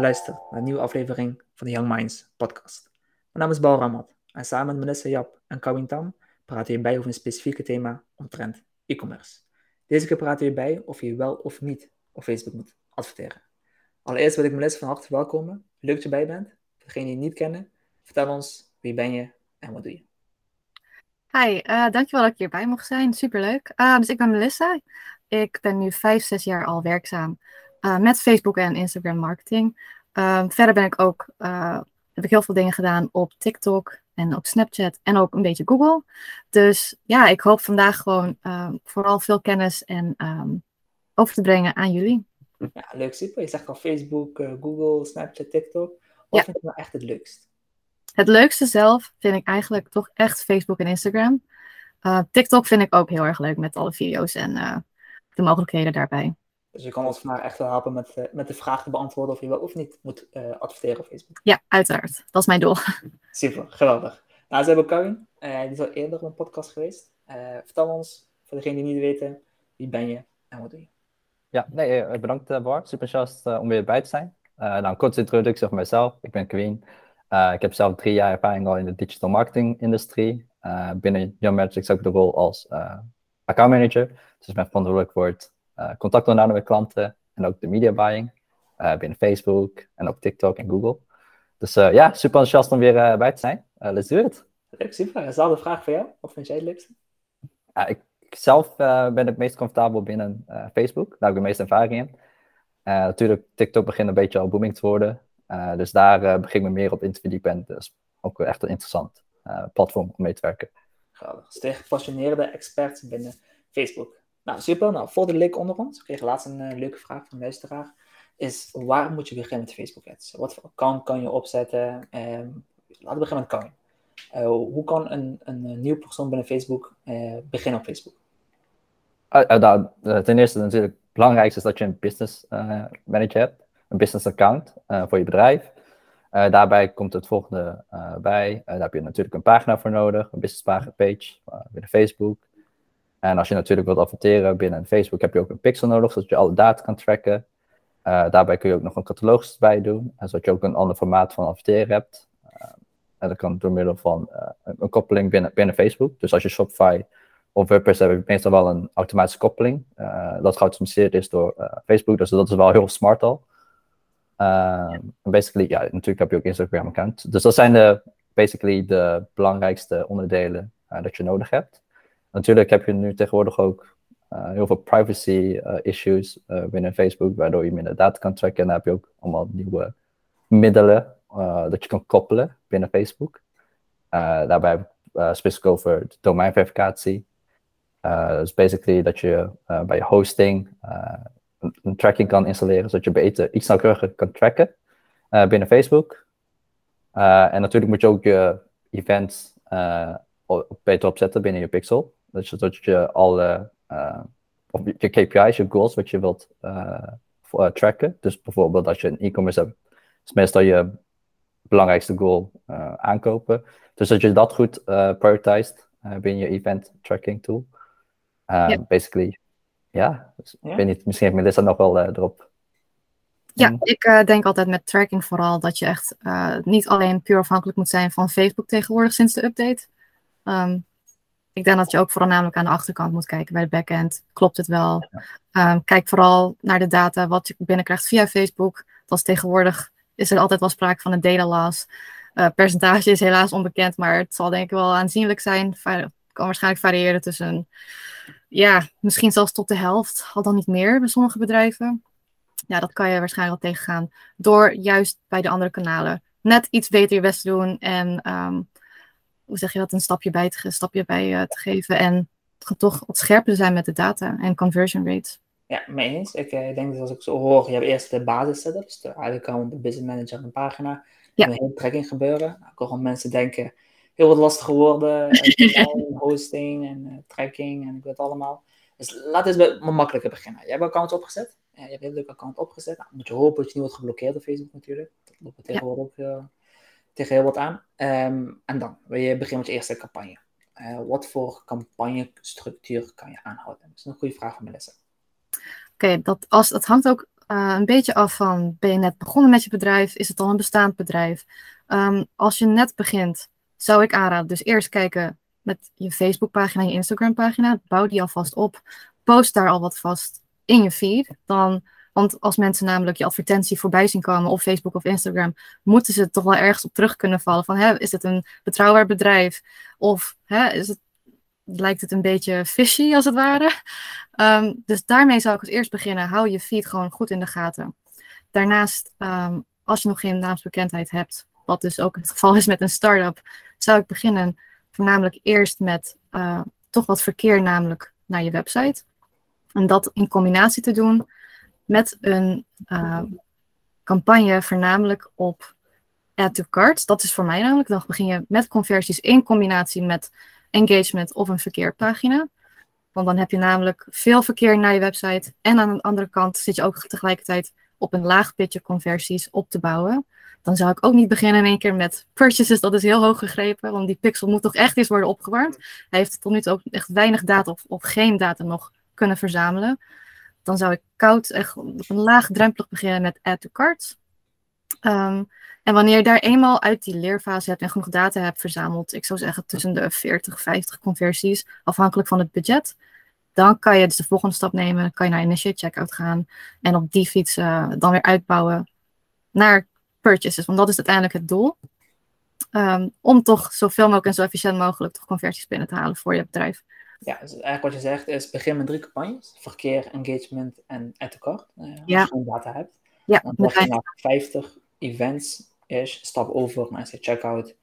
weer luistert naar een nieuwe aflevering van de Young Minds podcast. Mijn naam is Bal Ramat en samen met Melissa Jap en Kawin Tam praten we hierbij over een specifieke thema omtrent e-commerce. Deze keer praten we hierbij of je wel of niet op Facebook moet adverteren. Allereerst wil ik Melissa van harte welkomen. Leuk dat je bij bent. Voor degenen die je niet kennen, vertel ons wie ben je en wat doe je. Hi, uh, dankjewel dat ik hierbij mocht zijn. Superleuk. Uh, dus ik ben Melissa. Ik ben nu vijf, zes jaar al werkzaam uh, met Facebook en Instagram marketing. Uh, verder ben ik ook, uh, heb ik heel veel dingen gedaan op TikTok en op Snapchat en ook een beetje Google. Dus ja, ik hoop vandaag gewoon ehm, vooral veel kennis en um, over te brengen aan jullie. Ja, leuk super. Je zegt al Facebook, eh, Google, Snapchat, TikTok. Wat ja. vind je nou echt het leukst? Het leukste zelf vind ik eigenlijk toch echt Facebook en Instagram. Uh, TikTok vind ik ook heel erg leuk met alle video's en de mogelijkheden daarbij. Dus je kan ons vandaag echt wel helpen met, uh, met de vraag te beantwoorden of je wel of niet moet uh, adverteren op Facebook. Ja, uiteraard. Dat is mijn doel. Super, geweldig. Nou, ze hebben Karin, uh, die is al eerder in een podcast geweest. vertel ons, voor degenen die niet weten, wie ben je en wat doe je? Ja, nee, bedankt Bart. Super enthousiast om weer bij te zijn. nou, een korte introductie over mijzelf. Ik ben Queen. ik heb zelf drie jaar ervaring al in de digital marketing industrie. binnen Young Magic ook de rol als account manager. Dus ik ben verantwoordelijk voor het contact onderhouden met klanten en ook de media buying uh, binnen Facebook en ook TikTok en Google. Dus uh, ja, super enthousiast om weer bij te zijn. let's do it. Leuk, super. Een vraag voor jou? Wat vind jij het leukste? ik, zelf ben het meest comfortabel binnen Facebook. Daar heb ik de meeste ervaring in. natuurlijk, TikTok begint een beetje al booming te worden. dus daar begin ik me meer op in te verdiepen. En dat is ook echt een interessant platform om mee te werken. Geweldig. Dus tegen gepassioneerde experts binnen Facebook. Nou, super. Nou, voor de link onder ons, ik kreeg laatst een uh, leuke vraag van een luisteraar. Is waar moet je beginnen met Facebook ads? Wat voor account kan je opzetten? Um, laten we beginnen met kan. Uh, hoe kan een, een, een nieuw persoon binnen Facebook beginnen op Facebook? Nou, ten eerste natuurlijk het belangrijkste is dat je een business manager hebt. Een business account voor je bedrijf. daarbij komt het volgende bij. daar heb je natuurlijk een pagina voor nodig. Een business page binnen Facebook. En als je natuurlijk wilt adverteren binnen Facebook, heb je ook een pixel nodig, zodat je alle data kan tracken. Uh, daarbij kun je ook nog een catalogus bij doen, zodat je ook een ander formaat van adverteren hebt. Uh, en dat kan door middel van uh, een koppeling binnen, binnen Facebook. Dus als je Shopify of WordPress hebt, heb je meestal wel een automatische koppeling. dat geautomatiseerd is door Facebook, dus dat is wel heel smart al. basically, ja, natuurlijk heb je ook Instagram account. Dus dat zijn de, basically de belangrijkste onderdelen dat je nodig hebt. Natuurlijk heb je nu tegenwoordig ook uh, heel veel privacy uh, issues uh, binnen Facebook, waardoor je minder data kan tracken. En dan heb je ook allemaal nieuwe middelen dat je kan koppelen binnen Facebook. daarbij heb ik specifiek over domeinverificatie. dus basically dat je bij je hosting een, een, tracking kan installeren, zodat je beter iets nauwkeuriger kan tracken binnen Facebook. en natuurlijk moet je ook je events beter opzetten binnen je pixel. Dus dat je alle uh, je KPI's, je goals, wat je wilt uh, tracken. Dus bijvoorbeeld als je een e-commerce hebt, is meestal je belangrijkste goal aankopen. Dus dat je dat goed prioritized binnen je event tracking tool. Basically, ja. Dus. Ik weet niet, misschien heeft Melissa nog wel erop. Ja, ik denk altijd met tracking vooral dat je echt niet alleen puur afhankelijk moet zijn van Facebook tegenwoordig sinds de update. Um, ik denk dat je ook vooral namelijk aan de achterkant moet kijken bij de backend. Klopt het wel? Um, kijk vooral naar de data, wat je binnenkrijgt via Facebook. Dat is tegenwoordig is er altijd wel sprake van een data loss. Uh, percentage is helaas onbekend, maar het zal denk ik wel aanzienlijk zijn. Het kan waarschijnlijk variëren tussen, ja, misschien zelfs tot de helft, al dan niet meer bij sommige bedrijven. Ja, dat kan je waarschijnlijk wel tegengaan door juist bij de andere kanalen net iets beter je best te doen en um, hoe zeg je dat, een stapje bij te, stapje bij, uh, te geven. En toch wat scherper zijn met de data en conversion rates. Ja, mee eens. Ik uh, denk dat als ik zo hoor, je hebt eerst de basis setups, de eigenlijk de business manager en pagina. Ja. En een hele trekking gebeuren. Ik hoor mensen denken, heel wat lastige woorden, en hosting en uh, tracking en ik weet het allemaal. Dus laat eens makkelijker beginnen. Jij hebt een account opgezet. Ja, je hebt een heel leuk account opgezet. Nou, moet je hopen dat je niet wordt geblokkeerd op Facebook natuurlijk. Dat loopt tegenwoordig ook tegen heel wat aan. Um, en dan je beginnen met je eerste campagne. Uh, wat voor campagnestructuur kan je aanhouden? Dat is een goede vraag van Melissa. Oké, dat, als, dat hangt ook eh, een beetje af van, ben je net begonnen met je bedrijf? Is het al een bestaand bedrijf? Ehm, als je net begint, zou ik aanraden, dus eerst kijken met je Facebookpagina en je Instagram-pagina. Bouw die alvast op. Post daar al wat vast in je feed. Dan, want als mensen namelijk je advertentie voorbij zien komen op Facebook of Instagram, moeten ze toch wel ergens op terug kunnen vallen. Van, hè, is het een betrouwbaar bedrijf? Of hè, is het, lijkt het een beetje fishy als het ware? Ehm, dus daarmee zou ik als eerst beginnen. Hou je feed gewoon goed in de gaten. Daarnaast, ehm, als je nog geen naamsbekendheid hebt, wat dus ook het geval is met een start-up, zou ik beginnen voornamelijk eerst met uh, toch wat verkeer namelijk naar je website. En dat in combinatie te doen met een uh, campagne voornamelijk op add to cart. Dat is voor mij namelijk. Dan begin je met conversies in combinatie met engagement of een verkeerpagina. Want dan heb je namelijk veel verkeer naar je website. En aan de andere kant zit je ook tegelijkertijd op een laag pitje conversies op te bouwen. Dan zou ik ook niet beginnen in één keer met purchases. Dat is heel hoog gegrepen, want die pixel moet toch echt eens worden opgewarmd. Hij heeft tot nu toe ook echt weinig data of, of geen data nog kunnen verzamelen. Dan zou ik koud echt op een laagdrempelig beginnen met add to cart. Um, en wanneer je daar eenmaal uit die leerfase hebt en genoeg data hebt verzameld, ik zou zeggen tussen de 40, 50 conversies, afhankelijk van het budget, dan kan je dus de volgende stap nemen, kan je naar initiate checkout gaan en op die fiets uh, dan weer uitbouwen naar purchases, want dat is uiteindelijk het doel. Um, om toch zoveel mogelijk en zo efficiënt mogelijk toch conversies binnen te halen voor je bedrijf. Ja, dus eigenlijk wat je zegt is begin met drie campagnes. Verkeer, engagement en add to cart. Uh, ja. Als je data hebt. Ja, dan je naar 50 events is, stap over naar je checkout. Doe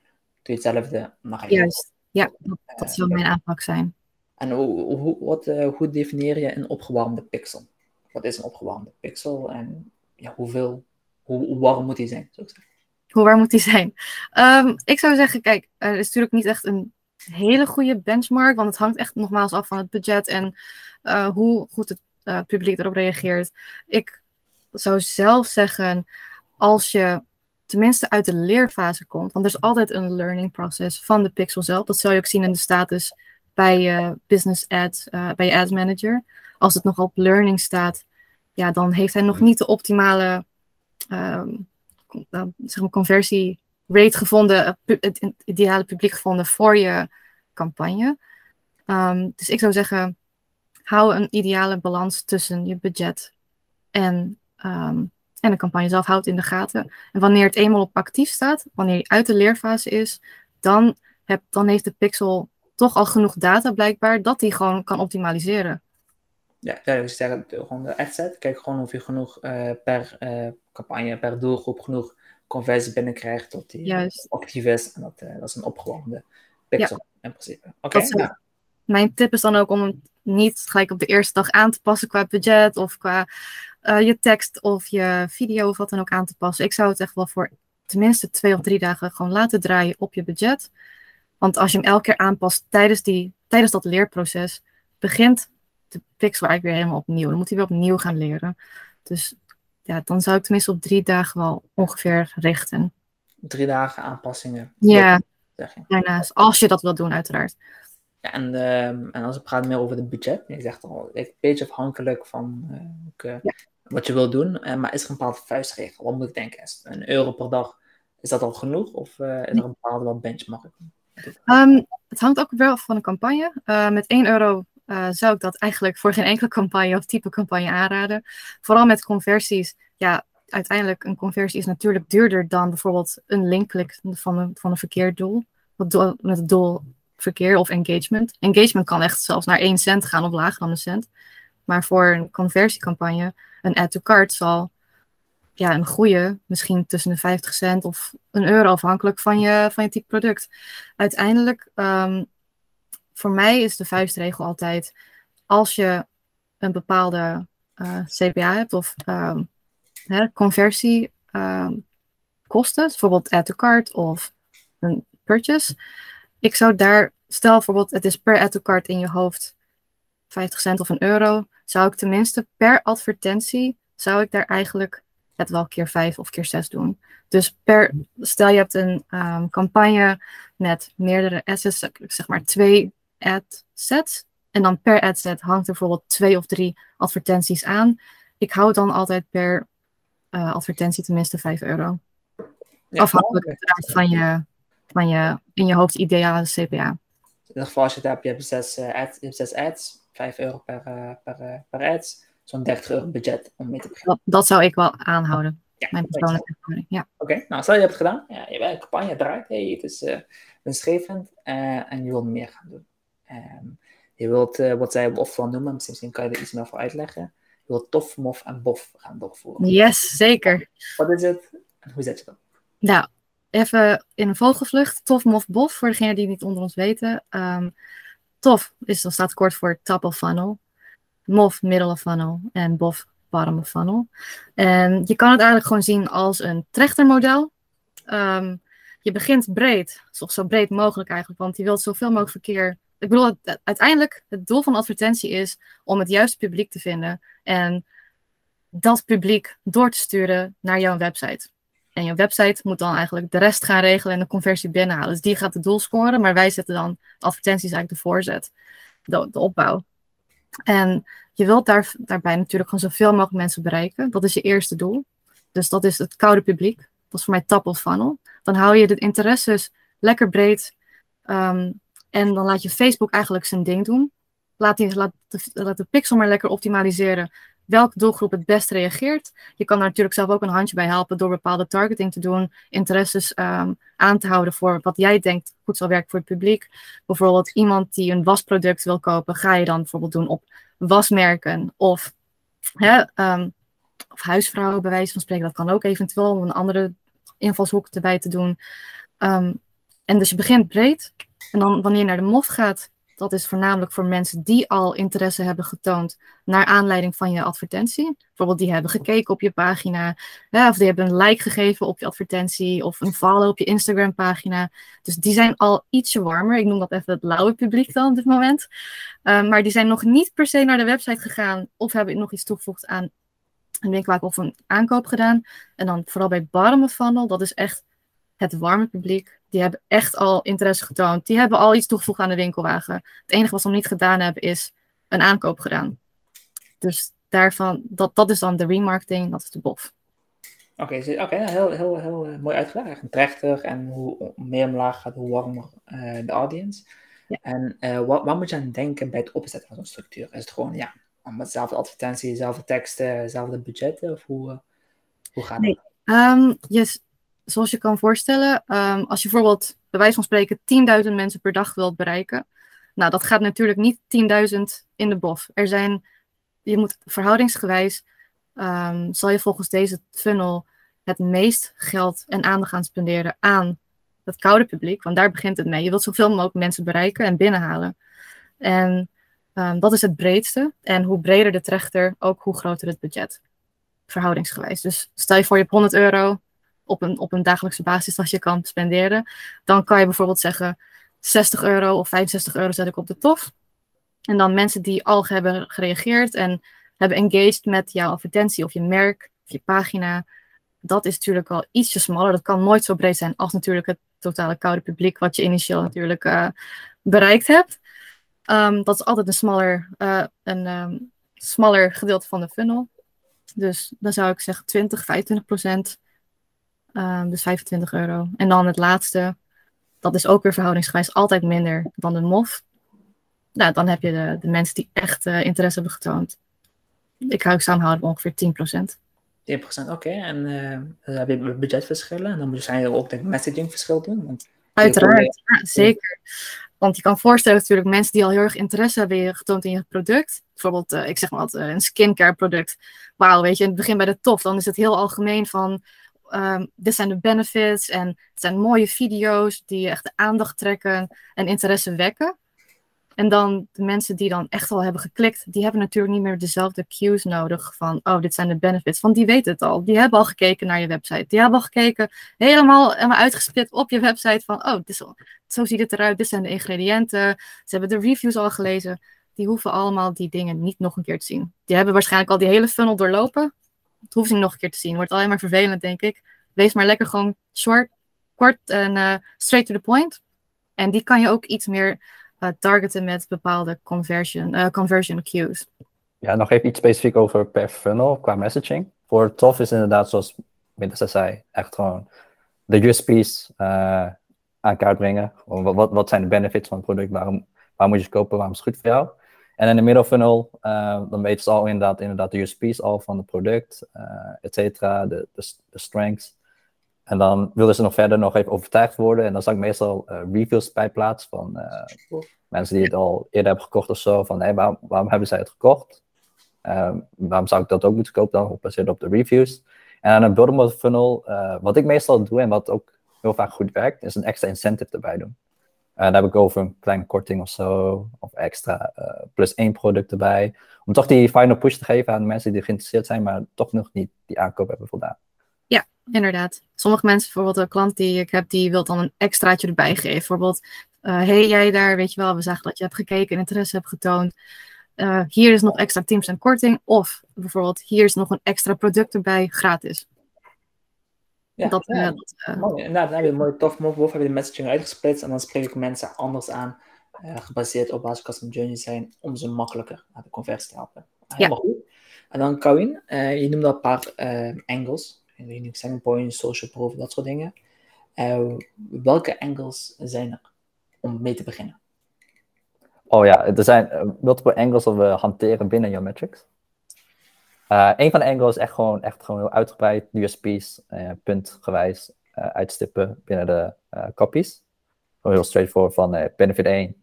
je hetzelfde. Naar Juist, ja, dat, dat zou mijn aanpak zijn. En hoe, hoe, wat, uh, hoe definieer je een opgewarmde pixel? Wat is een opgewarmde pixel en ja, hoeveel hoe, hoe warm moet die zijn? Zou ik zeggen. Hoe warm moet die zijn? Um, ik zou zeggen, kijk, er is natuurlijk niet echt een hele goede benchmark, want het hangt echt nogmaals af van het budget en uh, hoe goed het uh, publiek erop reageert. Ik zou zelf zeggen, als je tenminste uit de leerfase komt, want er is altijd een learning process van de pixel zelf. Dat zal je ook zien in de status bij je business ad, bij je ad manager. Als het nog op learning staat, ja, dan heeft hij nog niet de optimale um, zeg maar conversie gevonden, het ideale publiek gevonden voor je campagne. Um, dus ik zou zeggen, hou een ideale balans tussen je budget en, um, en de campagne zelf. Houd in de gaten. En wanneer het eenmaal op actief staat, wanneer je uit de leerfase is, dan, heb, dan heeft de pixel toch al genoeg data blijkbaar dat hij gewoon kan optimaliseren. Ja, dus zeggen, gewoon de adset. Kijk gewoon of je genoeg uh, per uh, campagne, per doelgroep genoeg conversie binnenkrijgt tot die Juist. actief is. En dat, uh, dat is een opgewarmde pixel in principe. Oké. Okay, ja. Mijn tip is dan ook om het niet gelijk op de eerste dag aan te passen qua budget of qua je tekst of je video of wat dan ook aan te passen. Ik zou het echt wel voor tenminste twee of drie dagen gewoon laten draaien op je budget. Want als je hem elke keer aanpast tijdens, die, tijdens dat leerproces, begint de pixel eigenlijk weer helemaal opnieuw. Dan moet hij weer opnieuw gaan leren. Dus ja, dan zou ik tenminste op drie dagen wel ongeveer richten. Drie dagen aanpassingen. Ja, daarnaast. Als je dat wil doen, uiteraard. Ja, en, uh, en als we praten meer over het budget. Je zegt al, een beetje afhankelijk van uh, ja. wat je wil doen. Uh, maar is er een bepaalde vuistregel? Wat moet ik denken? Is een euro per dag, is dat al genoeg? Of is er een bepaalde benchmark? Um, het hangt ook wel van een campagne. met 1 euro uh, zou ik dat eigenlijk voor geen enkele campagne of type campagne aanraden. Vooral met conversies. Ja, uiteindelijk een conversie is natuurlijk duurder dan bijvoorbeeld een linkklik van een, van een verkeerd doel. Met het doel verkeer of engagement. Engagement kan echt zelfs naar 1 cent gaan of lager dan een cent. Maar voor een conversiecampagne, een add to cart zal ja, een goede, misschien tussen de 50 cent of een euro afhankelijk van je, van je type product. Uiteindelijk um, voor mij is de vuistregel altijd, als je een bepaalde uh, CPA hebt of hè, conversie um, kosten, bijvoorbeeld add to cart of een purchase. Ik zou daar, stel bijvoorbeeld het is per add to cart in je hoofd 50 cent of een euro, zou ik tenminste per advertentie, zou ik daar eigenlijk het wel keer 5 of keer 6 doen. Dus per, stel je hebt een um, campagne met meerdere assets, zeg maar twee ad sets. En dan per ad set hangt er bijvoorbeeld twee of drie advertenties aan. ik hou dan altijd per uh, advertentie tenminste 5 euro. Afhankelijk van je, van je in je hoofd ideale CPA. In ieder geval als je het hebt, je hebt zes, uh, ads, je hebt zes ads, 5 euro per, uh, per, per ads, zo'n 30 euro budget om mee te beginnen. Dat, dat zou ik wel aanhouden. Ja, mijn persoonlijke ervaring. Ja. Oké, nou stel je hebt het gedaan, ja, je hebt een campagne draait, hey, het is winstgevend en je wilt meer gaan doen. Um, je wilt, wat zij op van noemen, misschien kan je er iets meer voor uitleggen. Je wilt tof, mof en bof gaan doorvoeren. Yes, zeker. Wat is het en hoe zet je dat? Nou, even in een vogelvlucht. Tof, mof, bof, voor degenen die het niet onder ons weten. Um, tof is, dan staat kort voor top of funnel. Mof, middle of funnel. En bof, bottom of funnel. En je kan het eigenlijk gewoon zien als een trechtermodel. Um, je begint breed, zo breed mogelijk eigenlijk, want je wilt zoveel mogelijk verkeer ik bedoel, uiteindelijk, het doel van advertentie is om het juiste publiek te vinden en dat publiek door te sturen naar jouw website. En jouw website moet dan eigenlijk de rest gaan regelen en de conversie binnenhalen. Dus die gaat het doel scoren, maar wij zetten dan advertenties eigenlijk de voorzet, de, de opbouw. En je wilt daar, daarbij natuurlijk gewoon zoveel mogelijk mensen bereiken. Dat is je eerste doel. Dus dat is het koude publiek. Dat is voor mij top of funnel. Dan hou je de interesses lekker breed. Um, en dan laat je Facebook eigenlijk zijn ding doen. Laat, die, laat, de, laat de pixel maar lekker optimaliseren welke doelgroep het best reageert. Je kan er natuurlijk zelf ook een handje bij helpen door bepaalde targeting te doen, interesses um, aan te houden voor wat jij denkt goed zal werken voor het publiek. Bijvoorbeeld iemand die een wasproduct wil kopen, ga je dan bijvoorbeeld doen op wasmerken of, hè, um, of huisvrouwen bij wijze van spreken. Dat kan ook eventueel om een andere invalshoek erbij te doen. Um, en dus je begint breed en dan wanneer je naar de MOF gaat, dat is voornamelijk voor mensen die al interesse hebben getoond naar aanleiding van je advertentie. Bijvoorbeeld die hebben gekeken op je pagina, ja, of die hebben een like gegeven op je advertentie, of een follow op je Instagram pagina. Dus die zijn al ietsje warmer. Ik noem dat even het blauwe publiek dan op dit moment. Um, maar die zijn nog niet per se naar de website gegaan of hebben nog iets toegevoegd aan een winkelwaak of een aankoop gedaan. En dan vooral bij bottom funnel, dat is echt het warme publiek die hebben echt al interesse getoond. Die hebben al iets toegevoegd aan de winkelwagen. Het enige wat ze nog niet gedaan hebben is een aankoop gedaan. Dus daarvan, dat, dat is dan de remarketing, dat is de BOF. Oké, okay, heel, heel, heel uh, mooi uitgelegd. Trechter en hoe meer omlaag gaat, hoe warmer uh, de audience. Ja. En uh, wat, wat, moet je aan denken bij het opzetten van zo'n structuur? Is het gewoon, ja, dezelfde advertentie, dezelfde teksten, dezelfde budgetten? Of hoe, hoe gaat nee. Um, yes, zoals je kan voorstellen, um, als je bijvoorbeeld bij wijze van spreken 10.000 mensen per dag wilt bereiken, nou dat gaat natuurlijk niet 10.000 in de bof. Er zijn, je moet verhoudingsgewijs, um, zal je volgens deze funnel het meest geld en aandacht gaan spenderen aan het koude publiek, want daar begint het mee. Je wilt zoveel mogelijk mensen bereiken en binnenhalen. En um, dat is het breedste. En hoe breder de trechter, ook hoe groter het budget. Verhoudingsgewijs. Dus stel je voor je hebt 100 euro, op een, op een dagelijkse basis als je kan spenderen. Dan kan je bijvoorbeeld zeggen 60 euro of 65 euro zet ik op de tof. En dan mensen die al hebben gereageerd en hebben engaged met jouw advertentie of je merk of je pagina. Dat is natuurlijk al ietsje smaller. Dat kan nooit zo breed zijn als natuurlijk het totale koude publiek wat je initieel natuurlijk uh, bereikt hebt. Um, dat is altijd een smaller, uh, een um, smaller gedeelte van de funnel. Dus dan zou ik zeggen 20, 25 procent Um, dus 25 euro. En dan het laatste, dat is ook weer verhoudingsgewijs altijd minder dan de MOF. Nou, dan heb je de, de mensen die echt uh, interesse hebben getoond. Ik hou samenhouden op ongeveer 10%. 10%, oké. En uh, dan heb je budgetverschillen. En dan moet je ook de messagingverschil doen. Want Uiteraard, ja, zeker. Want je kan voorstellen natuurlijk mensen die al heel erg interesse hebben getoond in je product. Bijvoorbeeld, uh, ik zeg maar een skincare product. Wauw, weet je, in het begin bij de top, dan is het heel algemeen van um, dit zijn de benefits en het zijn mooie video's die echt aandacht trekken en interesse wekken. En dan de mensen die dan echt al hebben geklikt, die hebben natuurlijk niet meer dezelfde cues nodig van, oh, dit zijn de benefits. Want die weten het al. Die hebben al gekeken naar je website. Die hebben al gekeken, helemaal, helemaal uitgesplit op je website van, oh, dit is, zo ziet het eruit. Dit zijn de ingrediënten. Ze hebben de reviews al gelezen. Die hoeven allemaal die dingen niet nog een keer te zien. Die hebben waarschijnlijk al die hele funnel doorlopen. Het hoeft niet nog een keer te zien. Wordt alleen maar vervelend, denk ik. Wees maar lekker gewoon short, kort en uh, straight to the point. En die kan je ook iets meer uh, targeten met bepaalde conversion, uh, conversion cues. ja, nog even iets specifiek over per funnel qua messaging. Voor TOF is inderdaad, zoals Winterse zei, echt gewoon de USP's aan kaart brengen. Wat, wat, wat zijn de benefits van het product? Waarom, waarom moet je het kopen? Waarom is het goed voor jou? En in de middelfunnel, uh, dan weten ze al inderdaad, de USP's al van het product, uh, et cetera, de, de, strengths. En dan willen ze nog verder nog even overtuigd worden. En dan zag ik meestal uh, reviews bij plaats van mensen die het al eerder hebben gekocht of zo. Van hey, waarom, hebben zij het gekocht? Ehm, waarom zou ik dat ook moeten kopen dan, gebaseerd op de reviews? En aan een build funnel, wat ik meestal doe en wat ook heel vaak goed werkt, is een extra incentive erbij doen. Uh, daar heb ik over een kleine korting of zo, of extra uh, plus één product erbij. Om toch die final push te geven aan de mensen die geïnteresseerd zijn, maar toch nog niet die aankoop hebben voldaan. Ja, inderdaad. Sommige mensen, bijvoorbeeld een klant die ik heb, die wil dan een extraatje erbij geven. Bijvoorbeeld, uh, hey jij daar, weet je wel, we zagen dat je hebt gekeken en interesse hebt getoond. hier is nog extra 10% korting. Of bijvoorbeeld, hier is nog een extra product erbij, gratis. Ja, dat, ja. dat uh, mooi. En dan heb je een mooie tof move heb je de messaging uitgesplitst en dan spreek ik mensen anders aan, uh, gebaseerd op waar ze custom journey zijn, om ze makkelijker naar de conversie te helpen. Helemaal ja. goed. En dan Kawin, uh, je noemde al een paar angles, unique selling points, social proof, dat soort dingen. welke angles zijn er om mee te beginnen? Oh ja, er zijn multiple angles dat we hanteren binnen jouw metrics. Uh, een van de angles is echt gewoon, echt gewoon heel uitgebreid USP's, uh, eh, puntgewijs uh, uitstippen binnen de copies. Gewoon heel straightforward van benefit 1,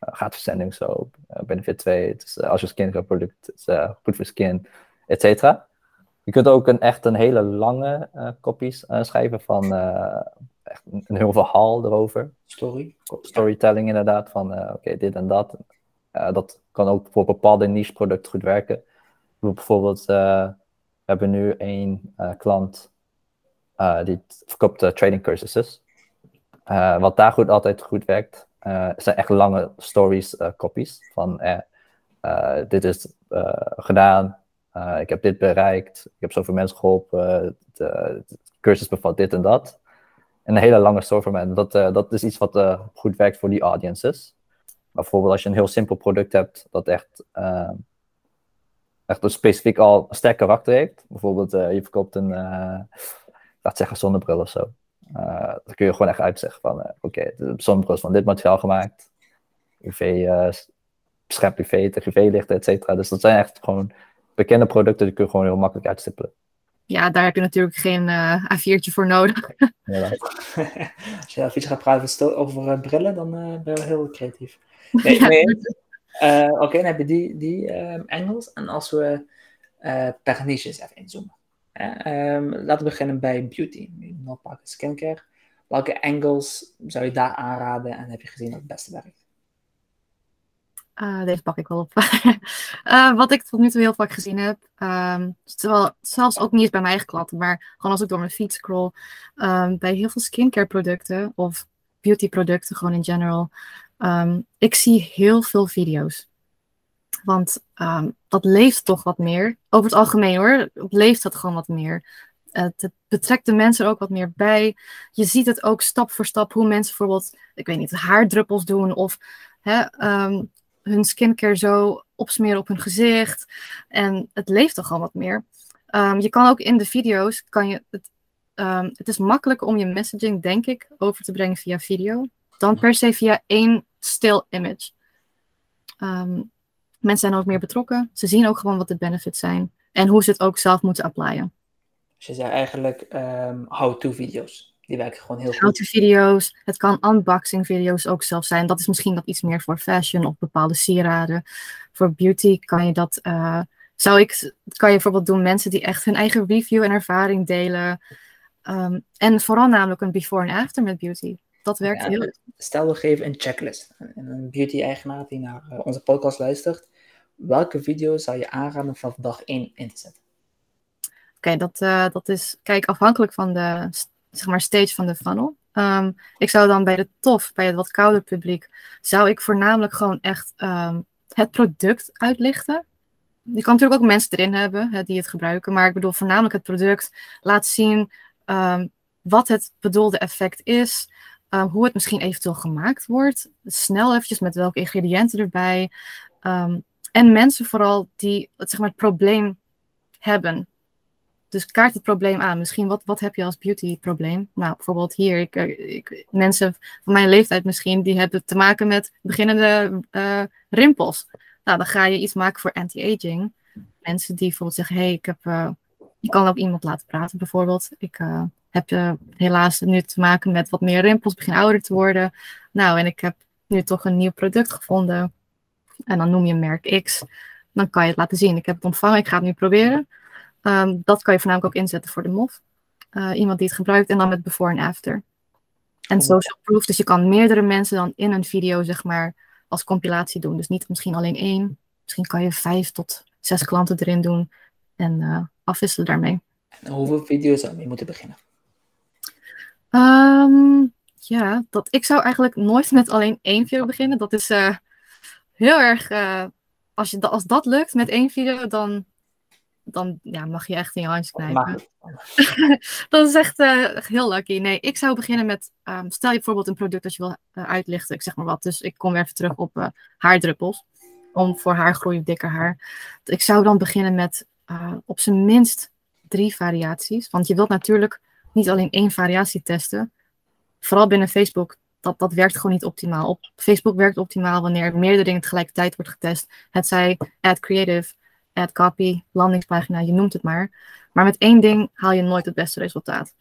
gaat verzending zo. benefit 2, het is, als je skincare product, het is goed voor skin, et cetera. Je kunt ook een, echt een hele lange copies schrijven van echt een, een, heel verhaal erover. Story. Storytelling inderdaad, van oké, dit en dat. dat kan ook voor bepaalde niche producten goed werken bijvoorbeeld, uh, we hebben nu een uh, klant uh, die verkoopt trading cursussen. wat daar goed altijd goed werkt, zijn echt lange stories, copies. Van dit is gedaan, ik heb dit bereikt, ik heb zoveel mensen geholpen, de, cursus bevat dit en dat. En een hele lange story voor mij. Dat, dat is iets wat goed werkt voor die audiences. Bijvoorbeeld als je een heel simpel product hebt, dat echt echt een specifiek al een sterk karakter heeft. Bijvoorbeeld, uh, je verkoopt een, uh, laat zeggen, zonnebril of zo. Uh, dan kun je gewoon echt uitzeggen van, oké, okay, de zonnebril is van dit materiaal gemaakt. UV, beschermt UV tegen UV-lichten, et cetera. Dus dat zijn echt gewoon bekende producten, die kun je gewoon heel makkelijk uitstippelen. Ja, daar heb je natuurlijk geen A4'tje voor nodig. Ja, Als je iets gaat praten over brillen, dan ben je heel creatief. Nee, nee, uh, Oké, dan heb je die, die angles. En als we uh, per niches even inzoomen. Um, laten we beginnen bij beauty. Nog pakken skincare. Welke angles zou je daar aanraden en heb je gezien dat het beste werkt? Uh, deze pak ik wel op. uh, wat ik tot nu toe heel vaak gezien heb, um, terwijl, zelfs ook niet eens bij mijn eigen klanten, maar gewoon als ik door mijn feed scroll, bij heel veel skincare producten of beauty producten gewoon in general, Um, ik zie heel veel video's. Want um, dat leeft toch wat meer. Over het algemeen hoor, leeft dat gewoon wat meer. het betrekt de mensen er ook wat meer bij. Je ziet het ook stap voor stap hoe mensen bijvoorbeeld, ik weet niet, haardruppels doen of hè, um, hun skincare zo opsmeren op hun gezicht. En het leeft toch gewoon wat meer. je kan ook in de video's, kan je het, het is makkelijker om je messaging, denk ik, over te brengen via video. Dan per se via één still image. Um, mensen zijn ook meer betrokken. Ze zien ook gewoon wat de benefits zijn. En hoe ze het ook zelf moeten applyen. Dus je zei eigenlijk um, how-to video's. Die werken gewoon heel goed. How-to video's. Het kan unboxing video's ook zelf zijn. Dat is misschien wat iets meer voor fashion of bepaalde sieraden. Voor beauty kan je dat... Uh, zou ik, kan je bijvoorbeeld doen mensen die echt hun eigen review en ervaring delen. Um, en vooral namelijk een before en after met beauty. Dat werkt heel goed. Stel, we geven een checklist. een beauty-eigenaar die naar eh, onze podcast luistert. Welke video zou je aanraden van dag 1 in te zetten? Oké, dat, uh, dat is, kijk, afhankelijk van de zeg maar, stage van de funnel. Um, ik zou dan bij de tof, bij het wat kouder publiek, zou ik voornamelijk gewoon echt um, het product uitlichten. Je kan natuurlijk ook mensen erin hebben hè, die het gebruiken, maar ik bedoel voornamelijk het product. Laat zien um, wat het bedoelde effect is, Um, hoe het misschien eventueel gemaakt wordt. Snel eventjes met welke ingrediënten erbij. Um, en mensen vooral die zeg maar, het probleem hebben. Dus kaart het probleem aan. Misschien wat, wat heb je als beauty probleem? Nou, bijvoorbeeld hier, ik, eh, ik, mensen van mijn leeftijd misschien, die hebben te maken met beginnende uh, rimpels. Nou, dan ga je iets maken voor anti-aging. Mensen die bijvoorbeeld zeggen, hé, hey, ik heb, uh, je kan ook iemand laten praten bijvoorbeeld. Ik heb helaas nu te maken met wat meer rimpels, begin ouder te worden. Nou, en ik heb nu toch een nieuw product gevonden. En dan noem je merk X. Dan kan je het laten zien. Ik heb het ontvangen, ik ga het nu proberen. Ehm, dat kan je voornamelijk ook inzetten voor de MOF. Uh, iemand die het gebruikt en dan met before en after. En social proof, dus je kan meerdere mensen dan in een video, zeg maar, als compilatie doen. Dus niet misschien alleen één. Misschien kan je vijf tot zes klanten erin doen en uh, afwisselen daarmee. En hoeveel video's zou je moeten beginnen? Um, ja, dat, ik zou eigenlijk nooit met alleen één video beginnen. Dat is uh, heel erg. Uh, als, je, als dat lukt met één video, dan dan ja, mag je echt in je handjes knijpen. dat is echt uh, heel lucky. Nee, ik zou beginnen met, um, stel je bijvoorbeeld een product dat je wil uitlichten, ik zeg maar wat. Dus ik kom weer even terug op haardruppels, om voor haargroei of dikker haar. Ik zou dan beginnen met op zijn minst drie variaties. Want je wilt natuurlijk niet alleen één variatie testen. Vooral binnen Facebook, dat, dat werkt gewoon niet optimaal. Op Facebook werkt optimaal wanneer meerdere dingen tegelijkertijd wordt getest. Het zij ad creative, add copy, landingspagina, je noemt het maar. Maar met één ding haal je nooit het beste resultaat.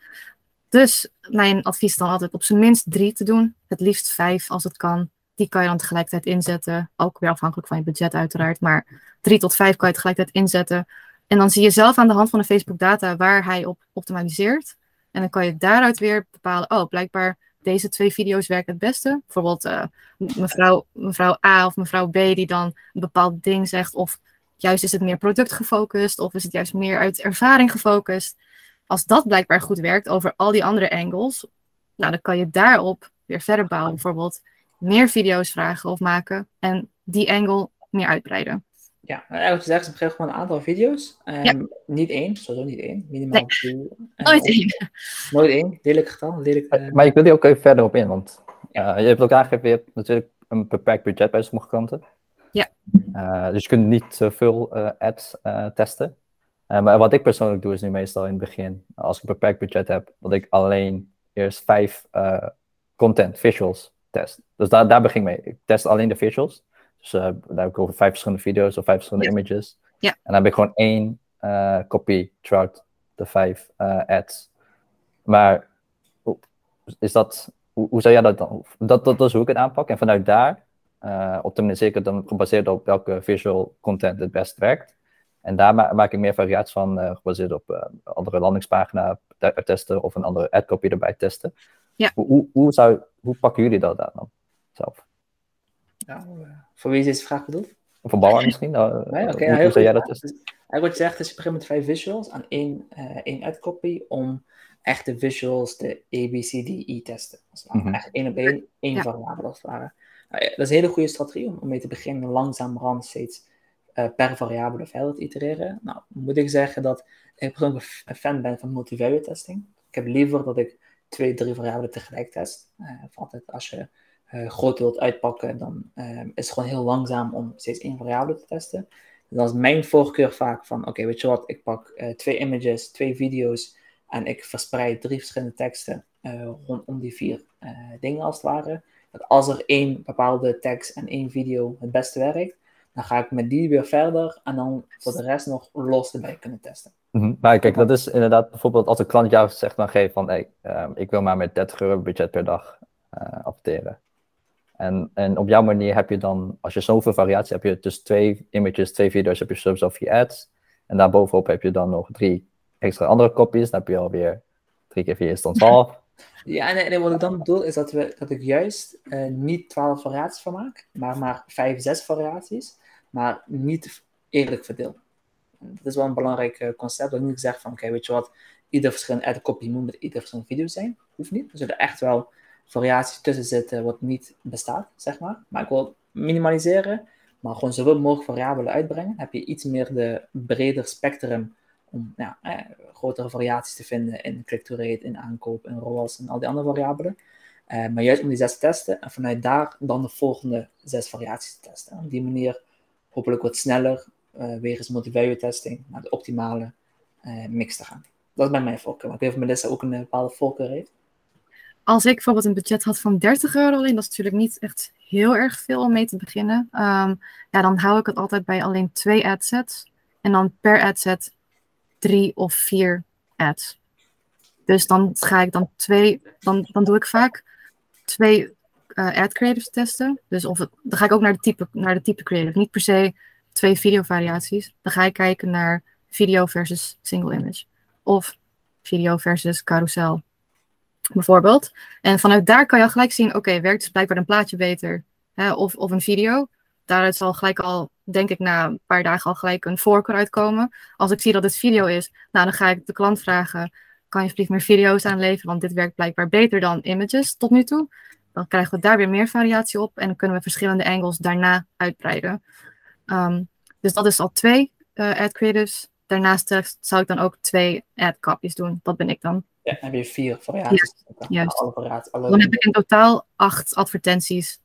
Dus mijn advies dan altijd op zijn minst drie te doen. Het liefst vijf als het kan. Die kan je dan tegelijkertijd inzetten. Ook weer afhankelijk van je budget uiteraard. Maar drie tot vijf kan je tegelijkertijd inzetten. En dan zie je zelf aan de hand van de Facebook data waar hij op optimaliseert. En dan kan je daaruit weer bepalen, oh, blijkbaar deze twee video's werken het beste. Bijvoorbeeld uh, mevrouw, mevrouw A of mevrouw B die dan een bepaald ding zegt. Of Juist is het meer productgefocust of is het juist meer uit ervaring gefocust. Als dat blijkbaar goed werkt over al die andere angles, nou, dan kan je daarop weer verder bouwen. Bijvoorbeeld meer video's vragen of maken en die angle meer uitbreiden. Ja, eigenlijk gezegd, ze geven gewoon een aantal video's. Um, Niet één, sowieso niet één. Minimaal nee. Uh, Nooit één. Nooit één, lelijk getal. Lelijk, uh... Maar ik wil die ook even verder op in, want ja. uh, je hebt ook aangegeven, je hebt natuurlijk een beperkt budget bij sommige klanten. Ja. Uh, dus je kunt niet zoveel uh, ads uh, testen. maar wat ik persoonlijk doe is nu meestal in het begin, als ik een beperkt budget heb, dat ik alleen eerst vijf content, visuals test. Dus daar, daar begin ik mee. Ik test alleen de visuals. Dus daar heb ik over vijf verschillende video's of vijf verschillende ja. images. Ja. En dan heb ik gewoon één kopie throughout de vijf ads. Maar is dat, hoe, hoe zou jij dat dan? Dat, dat, dat is hoe ik het aanpak. En vanuit daar uh, optimaliseer ik het dan gebaseerd op welke visual content het best werkt. En daar ma maak ik meer variaties van, uh, gebaseerd op uh, andere landingspagina testen of een andere ad copy erbij testen. Ja. Hoe, hoe, hoe, zou, hoe pakken jullie dat dan zelf? Nou, voor wie is deze vraag bedoeld? Voor Bauer misschien? nee, okay, hoe, hoe nou, zou jij dat testen? Eigenlijk wat je zegt is, je begint met vijf visuals aan één, één ad copy om echt de visuals, de ABCDE testen. Dus mm -hmm. echt één op één, één ja. variabele als het ware. Nou ja, dat is een hele goede strategie om, om mee te beginnen, langzamerhand steeds uh, per variabele verder te itereren. Nou, moet ik zeggen dat ik persoonlijk een fan ben van multivariate testing. Ik heb liever dat ik twee, drie variabelen tegelijk test. Uh, altijd als je groot wilt uitpakken, dan is het gewoon heel langzaam om steeds één variabele te testen. Dus dan is mijn voorkeur vaak van, oké, okay, weet je wat, ik pak twee images, twee video's en ik verspreid drie verschillende teksten rondom die vier dingen als het ware dat als er één bepaalde tekst en één video het beste werkt, dan ga ik met die weer verder en dan voor de rest nog los erbij kunnen testen. Mm -hmm. Maar kijk, dat is inderdaad bijvoorbeeld als een klant jou zegt dan geef van hey, uh, ik wil maar met 30 euro budget per dag uh, adverteren. En, en op jouw manier heb je dan, als je zoveel variatie hebt, je dus twee images, twee video's, heb je sowieso vier ads. En daarbovenop heb je dan nog drie extra andere copies. Dan heb je alweer drie keer vier is dan 12. Ja, en, wat ik dan bedoel is dat, we, dat ik juist uh, niet 12 variaties van maak, maar maar 5, 6 variaties, maar niet eerlijk verdeel. Dat is wel een belangrijk uh, concept. Dat ik niet zeg van, oké, weet je wat, ieder verschillende ad copy moet met ieder verschillende video zijn. Hoeft niet. Er zullen echt wel variaties tussen zitten wat niet bestaat, zeg maar. Maar ik wil minimaliseren, maar gewoon zoveel mogelijk variabelen uitbrengen. heb je iets meer de breder spectrum om eh, grotere variaties te vinden in click-to-rate, in aankoop, in ROAS en al die andere variabelen. Uh, maar juist om die zes te testen en vanuit daar dan de volgende zes variaties te testen. Op die manier hopelijk wat sneller, uh, wegens multivariate testing, naar de optimale mix te gaan. Dat is bij mijn voorkeur. Ik weet of Melissa ook een bepaalde voorkeur heeft. Als ik bijvoorbeeld een budget had van 30 euro alleen, dat is natuurlijk niet echt heel erg veel om mee te beginnen. Ehm, ja, dan hou ik het altijd bij alleen twee adsets. En dan per adset drie of vier ads. Dus dan ga ik dan twee, dan, dan doe ik vaak twee uh, ad creatives testen. Dus of dan ga ik ook naar de, type, naar de type creative. Niet per se twee video variaties. Dan ga ik kijken naar video versus single image. Of video versus carousel. Bijvoorbeeld. En vanuit daar kan je al gelijk zien, oké, werkt dus blijkbaar een plaatje beter. Hè, of, of een video. Daaruit zal gelijk al, denk ik, na een paar dagen al gelijk een voorkeur uitkomen. Als ik zie dat het video is, nou, dan ga ik de klant vragen, kan je alsjeblieft meer video's aanleveren? Want dit werkt blijkbaar beter dan images tot nu toe. Dan krijgen we daar weer meer variatie op en dan kunnen we verschillende angles daarna uitbreiden. Um, dus dat is al twee uh, ad creatives. Daarnaast zou ik dan ook twee ad copies doen. Dat ben ik dan. Ja, dan heb je vier variaties. Ja, juist. Dan heb ik in totaal acht advertenties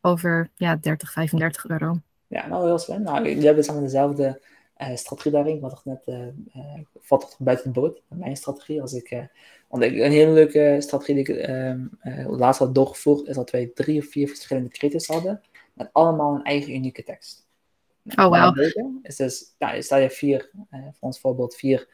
over ja, 30, 35 euro. Ja, nou heel slim. Nou, jullie hebben samen dezelfde uh, strategie daarin. Wat ik net uh, uh, valt toch buiten de boot. Mijn strategie. Als ik, want ik, een hele leuke strategie die ik ehm, laatst had doorgevoerd, is dat wij drie of vier verschillende creators hadden. Met allemaal een eigen unieke tekst. Nou, oh, wow. Is dus, nou, stel je vier, voor ons voorbeeld, vier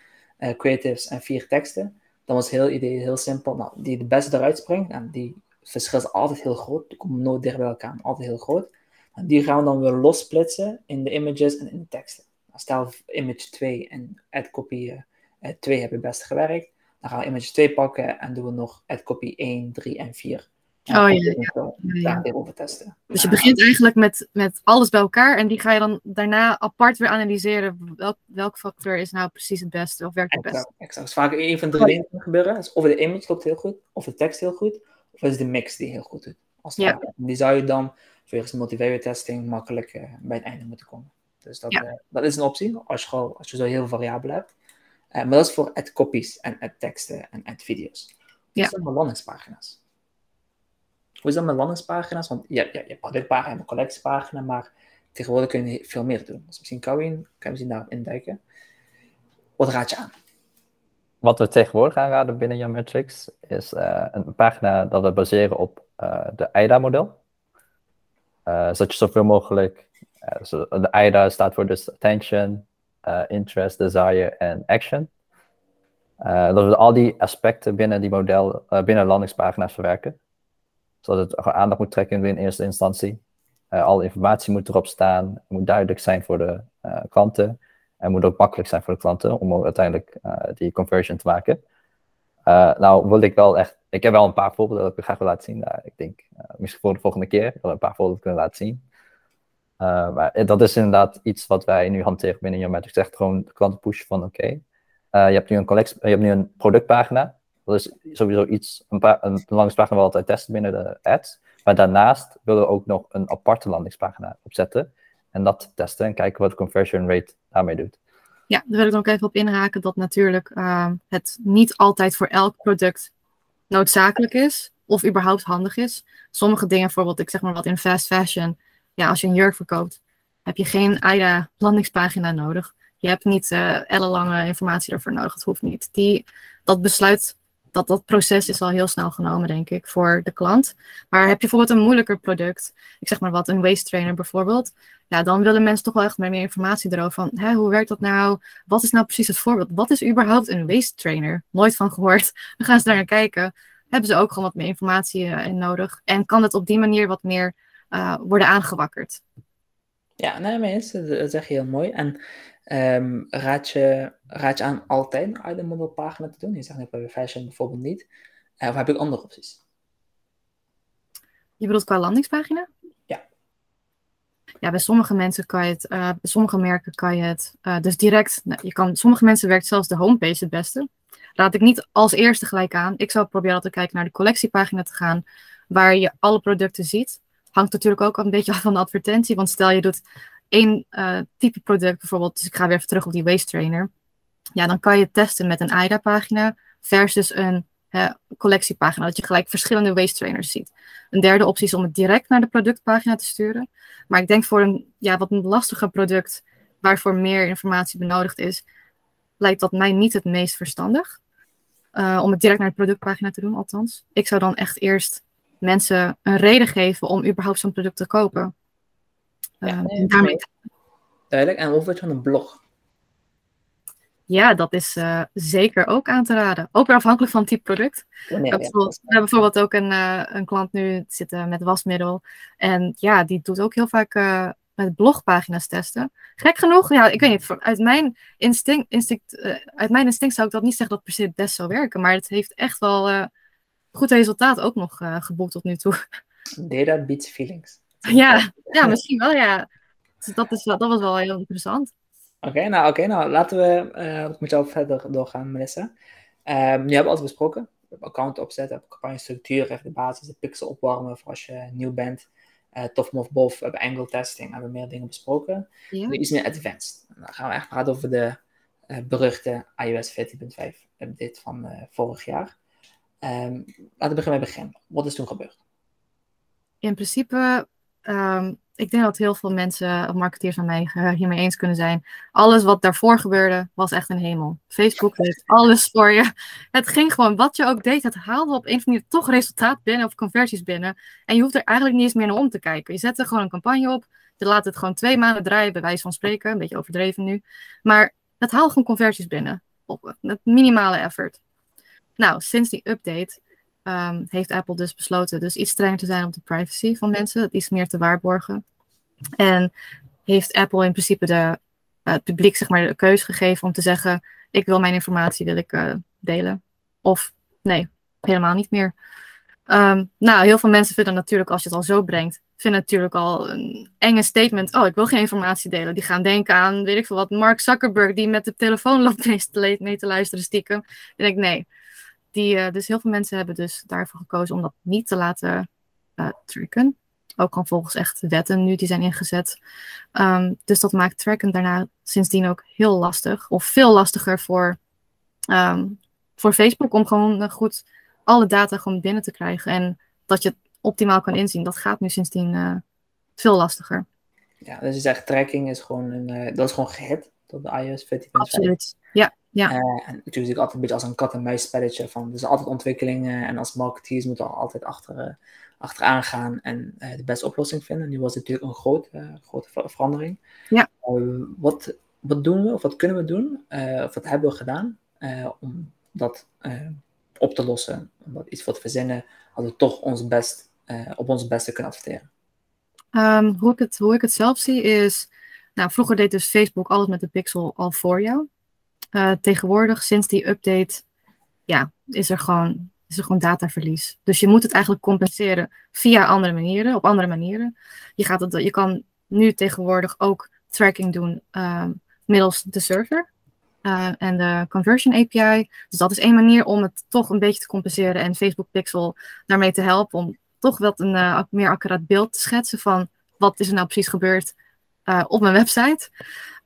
creatives en vier teksten. Dan was heel idee heel simpel. Nou, die de beste eruit springt, en die verschil is altijd heel groot. Die komen nooit dicht bij elkaar, altijd heel groot. En die gaan we dan weer lossplitsen in de images en in de teksten. Nou, stel image 2 en add copy uh, 2 hebben het beste gewerkt. Dan gaan we image 2 pakken en doen we nog add copy 1, 3 en 4. Oh ja, ja. ja, ja. testen. Dus je begint eigenlijk met, met alles bij elkaar en die ga je dan daarna apart weer analyseren. Welk, welk factor is nou precies het beste of werkt het beste? Exact. Vaak één van drie oh, dingen gebeuren. Dus of de image loopt heel goed, of de tekst heel goed, of is de mix die heel goed doet. Als ja. Die zou je dan volgens de multivariate testing makkelijk uh, bij het einde moeten komen. Dus dat, uh, dat is een optie als je, gewoon, als je zo heel veel variabelen hebt. Uh, maar dat is voor ad copies en ad teksten en ad video's. Dat met landingspagina's? Hoe is dat met landingspagina's? Want je, hebt productpagina en collectiepagina, maar tegenwoordig kun je veel meer doen. Dus misschien kan je, kan je misschien daarop induiken. Wat raad je aan? Wat we tegenwoordig aanraden binnen Jan Metrics is uh, een pagina dat we baseren op uh, de AIDA-model. Uh, zodat je zoveel mogelijk, de AIDA staat voor dus attention, interest, desire en action. dat we al die aspecten binnen die model, binnen landingspagina's verwerken. Zodat het aandacht moet trekken in eerste instantie. alle informatie moet erop staan, het moet duidelijk zijn voor de klanten. En moet ook makkelijk zijn voor de klanten om uiteindelijk uh, die conversion te maken. Nou, wil ik wel echt. Ik heb wel een paar voorbeelden dat ik graag wil laten zien. Uh, ik denk, misschien voor de volgende keer wil een paar voorbeelden kunnen laten zien. maar dat is inderdaad iets wat wij nu hanteren binnen Geometrics. Echt gewoon de klanten pushen van: oké, je hebt nu een je hebt nu een productpagina. Dat is sowieso iets, een, een landingspagina we altijd testen binnen de ads. Maar daarnaast willen we ook nog een aparte landingspagina opzetten. En dat testen en kijken wat de conversion rate daarmee doet. Ja, daar wil ik nog even op inhaken dat natuurlijk uh, het niet altijd voor elk product noodzakelijk is of überhaupt handig is. Sommige dingen, bijvoorbeeld, ik zeg maar wat in fast fashion, ja, als je een jurk verkoopt, heb je geen AIDA landingspagina nodig. Je hebt niet uh, ellenlange informatie ervoor nodig, dat hoeft niet. Die, dat besluit dat dat proces is al heel snel genomen, denk ik, voor de klant. Maar heb je bijvoorbeeld een moeilijker product, ik zeg maar wat, een waist trainer bijvoorbeeld, ja, dan willen mensen toch wel echt meer informatie erover van, hè, hoe werkt dat nou? Wat is nou precies het voorbeeld? Wat is überhaupt een waist trainer? Nooit van gehoord. Dan gaan ze daar naar kijken. Hebben ze ook gewoon wat meer informatie in nodig? En kan het op die manier wat meer uh, worden aangewakkerd? Ja, nee, mensen, dat zeg je heel mooi. En Um, raad, je, raad je aan altijd een item pagina te doen? Je zegt net bij fashion bijvoorbeeld niet. Uh, of heb ik andere opties? Je bedoelt qua landingspagina? Ja. Ja, bij sommige mensen kan je het, uh, bij sommige merken kan je het, uh, dus direct, nou, je kan, sommige mensen werkt zelfs de homepage het beste. Raad ik niet als eerste gelijk aan. Ik zou proberen altijd kijken naar de collectiepagina te gaan, waar je alle producten ziet. Hangt natuurlijk ook een beetje af van de advertentie, want stel je doet één uh, type product bijvoorbeeld, dus ik ga weer even terug op die waist trainer. Ja, dan kan je testen met een AIDA-pagina versus een collectiepagina, dat je gelijk verschillende waist trainers ziet. Een derde optie is om het direct naar de productpagina te sturen. Maar ik denk voor een ja, wat lastiger product, waarvoor meer informatie benodigd is, lijkt dat mij niet het meest verstandig. Uh, om het direct naar de productpagina te doen, althans. Ik zou dan echt eerst mensen een reden geven om überhaupt zo'n product te kopen. Ja, uh, daarmee... Duidelijk. En of van een blog? Ja, dat is uh, zeker ook aan te raden. Ook weer afhankelijk van het type product. Nee, we, hebben we hebben bijvoorbeeld ook een, uh, een klant nu zitten met wasmiddel. En ja, die doet ook heel vaak uh, met blogpagina's testen. Gek genoeg, ja, ik weet niet, uit mijn instinct, instinct, uit mijn instinct zou ik dat niet zeggen dat per se het best zou werken. Maar het heeft echt wel goed resultaat ook nog geboekt tot nu toe. Data beats feelings. ja, ja, misschien wel, ja. Dus dat, is, dat was wel heel interessant. Oké, nou, oké, nou laten we uh, met jou verder doorgaan, Melissa. Um, nu hebben we alles besproken. Account opzetten, campagne structuur, even de basis, de pixel opwarmen voor als je nieuw bent. Uh, tof of bof, we hebben angle testing, hebben meer dingen besproken. Nu iets meer advanced. Dan gaan we echt praten over de uh, beruchte iOS 14.5 update van vorig jaar. Um, laten we beginnen bij begin. Wat is toen gebeurd? In principe um, ik denk dat heel veel mensen, of marketeers van mij, hiermee eens kunnen zijn. Alles wat daarvoor gebeurde, was echt een hemel. Facebook deed alles voor je. Het ging gewoon, wat je ook deed, het haalde op een of andere manier toch resultaat binnen of conversies binnen. En je hoeft er eigenlijk niet eens meer naar om te kijken. Je zet er gewoon een campagne op, je laat het gewoon twee maanden draaien, bij wijze van spreken. Een beetje overdreven nu. Maar het haalt gewoon conversies binnen. Op het minimale effort. Nou, sinds die update um, heeft Apple dus besloten dus iets strenger te zijn op de privacy van mensen, iets meer te waarborgen. En heeft Apple in principe de, uh, het publiek zeg maar, de keuze gegeven om te zeggen, ik wil mijn informatie wil ik, uh, delen. Of nee, helemaal niet meer. Um, nou, heel veel mensen vinden natuurlijk, als je het al zo brengt, vinden natuurlijk al een enge statement. Oh, ik wil geen informatie delen. Die gaan denken aan, weet ik veel wat, Mark Zuckerberg die met de telefoon loopt mee te luisteren stiekem. Dan denk ik, nee, die, uh, dus heel veel mensen hebben dus daarvoor gekozen om dat niet te laten uh, tracken. Ook gewoon volgens echt wetten nu die zijn ingezet. Um, dus dat maakt tracken daarna sindsdien ook heel lastig. Of veel lastiger voor, um, voor Facebook om gewoon goed alle data gewoon binnen te krijgen. En dat je het optimaal kan inzien. Dat gaat nu sindsdien uh, veel lastiger. Ja, dus je zegt tracking is gewoon, een, dat is gewoon gehit tot de iOS 14.5. Absoluut, ja. Ja. Uh, en natuurlijk altijd een beetje als een kat-en-muis spelletje. Van, er zijn altijd ontwikkelingen en als marketeers moeten we altijd achter, uh, achteraan gaan en uh, de beste oplossing vinden. Nu was het natuurlijk een groot, grote verandering. Ja. wat, wat doen we of wat kunnen we doen of wat hebben we gedaan om dat op te lossen, om dat iets voor te verzinnen, als we toch ons best, op ons beste kunnen adverteren? Um, hoe, ik het, hoe ik het zelf zie is, nou, vroeger deed dus Facebook alles met de pixel al voor jou. Uh, tegenwoordig, sinds die update, ja, is er gewoon, is er gewoon dataverlies. Dus je moet het eigenlijk compenseren via andere manieren, op andere manieren. Je, gaat het, je kan nu tegenwoordig ook tracking doen uh, middels de server. Uh, en de conversion API. Dus dat is één manier om het toch een beetje te compenseren en Facebook Pixel daarmee te helpen om toch wel een uh, meer accuraat beeld te schetsen van wat is er nou precies gebeurd op mijn website.